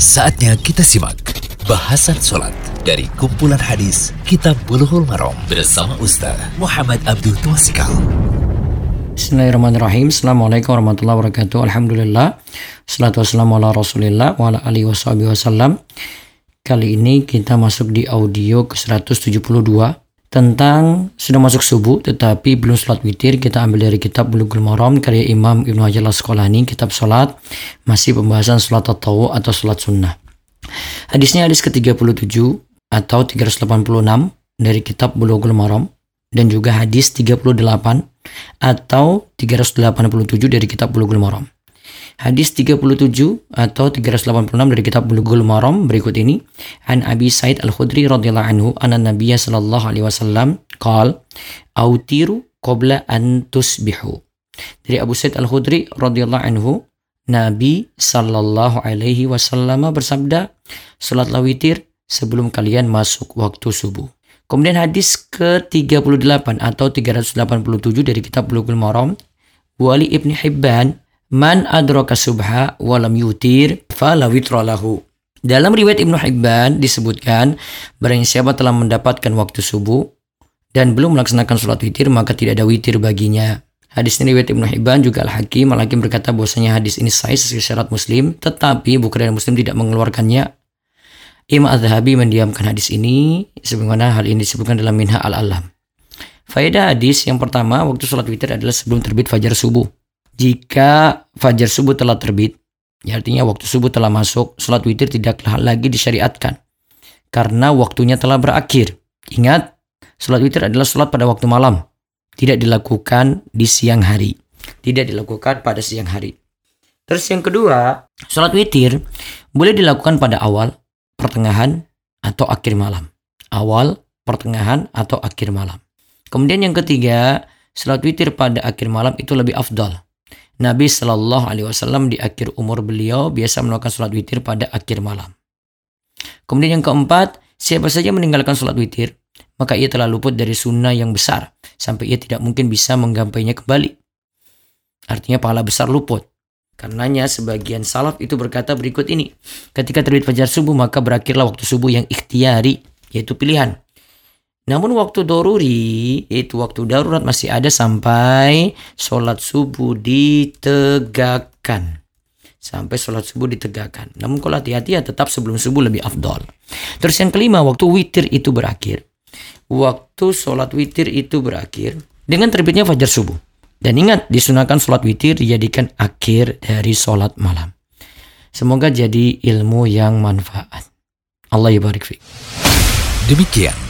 Saatnya kita simak bahasan sholat dari kumpulan hadis Kitab Bulughul Maram bersama Ustaz Muhammad Abdul Tuasikal. Bismillahirrahmanirrahim. Assalamualaikum warahmatullahi wabarakatuh. Alhamdulillah. Salatu wassalamu ala rasulillah wa ala alihi wasallam. Kali ini kita masuk di audio ke 172 tentang sudah masuk subuh tetapi belum sholat witir kita ambil dari kitab Bulughul Maram karya Imam Ibnu Hajar Al-Asqalani kitab sholat masih pembahasan sholat tahu atau sholat sunnah. Hadisnya hadis ke-37 atau 386 dari kitab Bulughul Maram dan juga hadis 38 atau 387 dari kitab Bulughul Maram Hadis 37 atau 386 dari kitab Bulughul Maram berikut ini. An Abi Said Al-Khudri radhiyallahu anhu anna Nabiya sallallahu alaihi wasallam qal autiru qabla an tusbihu. Dari Abu Said Al-Khudri radhiyallahu anhu Nabi sallallahu alaihi wasallam bersabda, salatlah witir sebelum kalian masuk waktu subuh. Kemudian hadis ke-38 atau 387 dari kitab Bulughul Maram Wali Ibni Hibban Man adraka subha walam yutir fala lahu. Dalam riwayat Ibnu Hibban disebutkan, barang siapa telah mendapatkan waktu subuh dan belum melaksanakan sholat witir, maka tidak ada witir baginya. Hadis ini riwayat Ibnu Hibban juga Al-Hakim, Al-Hakim berkata bahwasanya hadis ini sahih sesuai syarat Muslim, tetapi Bukhari dan Muslim tidak mengeluarkannya. Imam Az-Zahabi mendiamkan hadis ini, sebagaimana hal ini disebutkan dalam Minha Al-Alam. Faedah hadis yang pertama, waktu sholat witir adalah sebelum terbit fajar subuh jika fajar subuh telah terbit, ya artinya waktu subuh telah masuk, sholat witir tidaklah lagi disyariatkan. Karena waktunya telah berakhir. Ingat, sholat witir adalah sholat pada waktu malam. Tidak dilakukan di siang hari. Tidak dilakukan pada siang hari. Terus yang kedua, sholat witir boleh dilakukan pada awal, pertengahan, atau akhir malam. Awal, pertengahan, atau akhir malam. Kemudian yang ketiga, sholat witir pada akhir malam itu lebih afdal Nabi Shallallahu Alaihi Wasallam di akhir umur beliau biasa melakukan sholat witir pada akhir malam. Kemudian yang keempat, siapa saja meninggalkan sholat witir, maka ia telah luput dari sunnah yang besar, sampai ia tidak mungkin bisa menggampainya kembali. Artinya pahala besar luput. Karenanya sebagian salaf itu berkata berikut ini. Ketika terbit fajar subuh maka berakhirlah waktu subuh yang ikhtiari, yaitu pilihan. Namun waktu doruri, itu waktu darurat masih ada sampai sholat subuh ditegakkan. Sampai sholat subuh ditegakkan. Namun kalau hati-hati ya tetap sebelum subuh lebih afdol. Terus yang kelima, waktu witir itu berakhir. Waktu sholat witir itu berakhir dengan terbitnya fajar subuh. Dan ingat, disunahkan sholat witir dijadikan akhir dari sholat malam. Semoga jadi ilmu yang manfaat. Allah yabarik fiqh. Demikian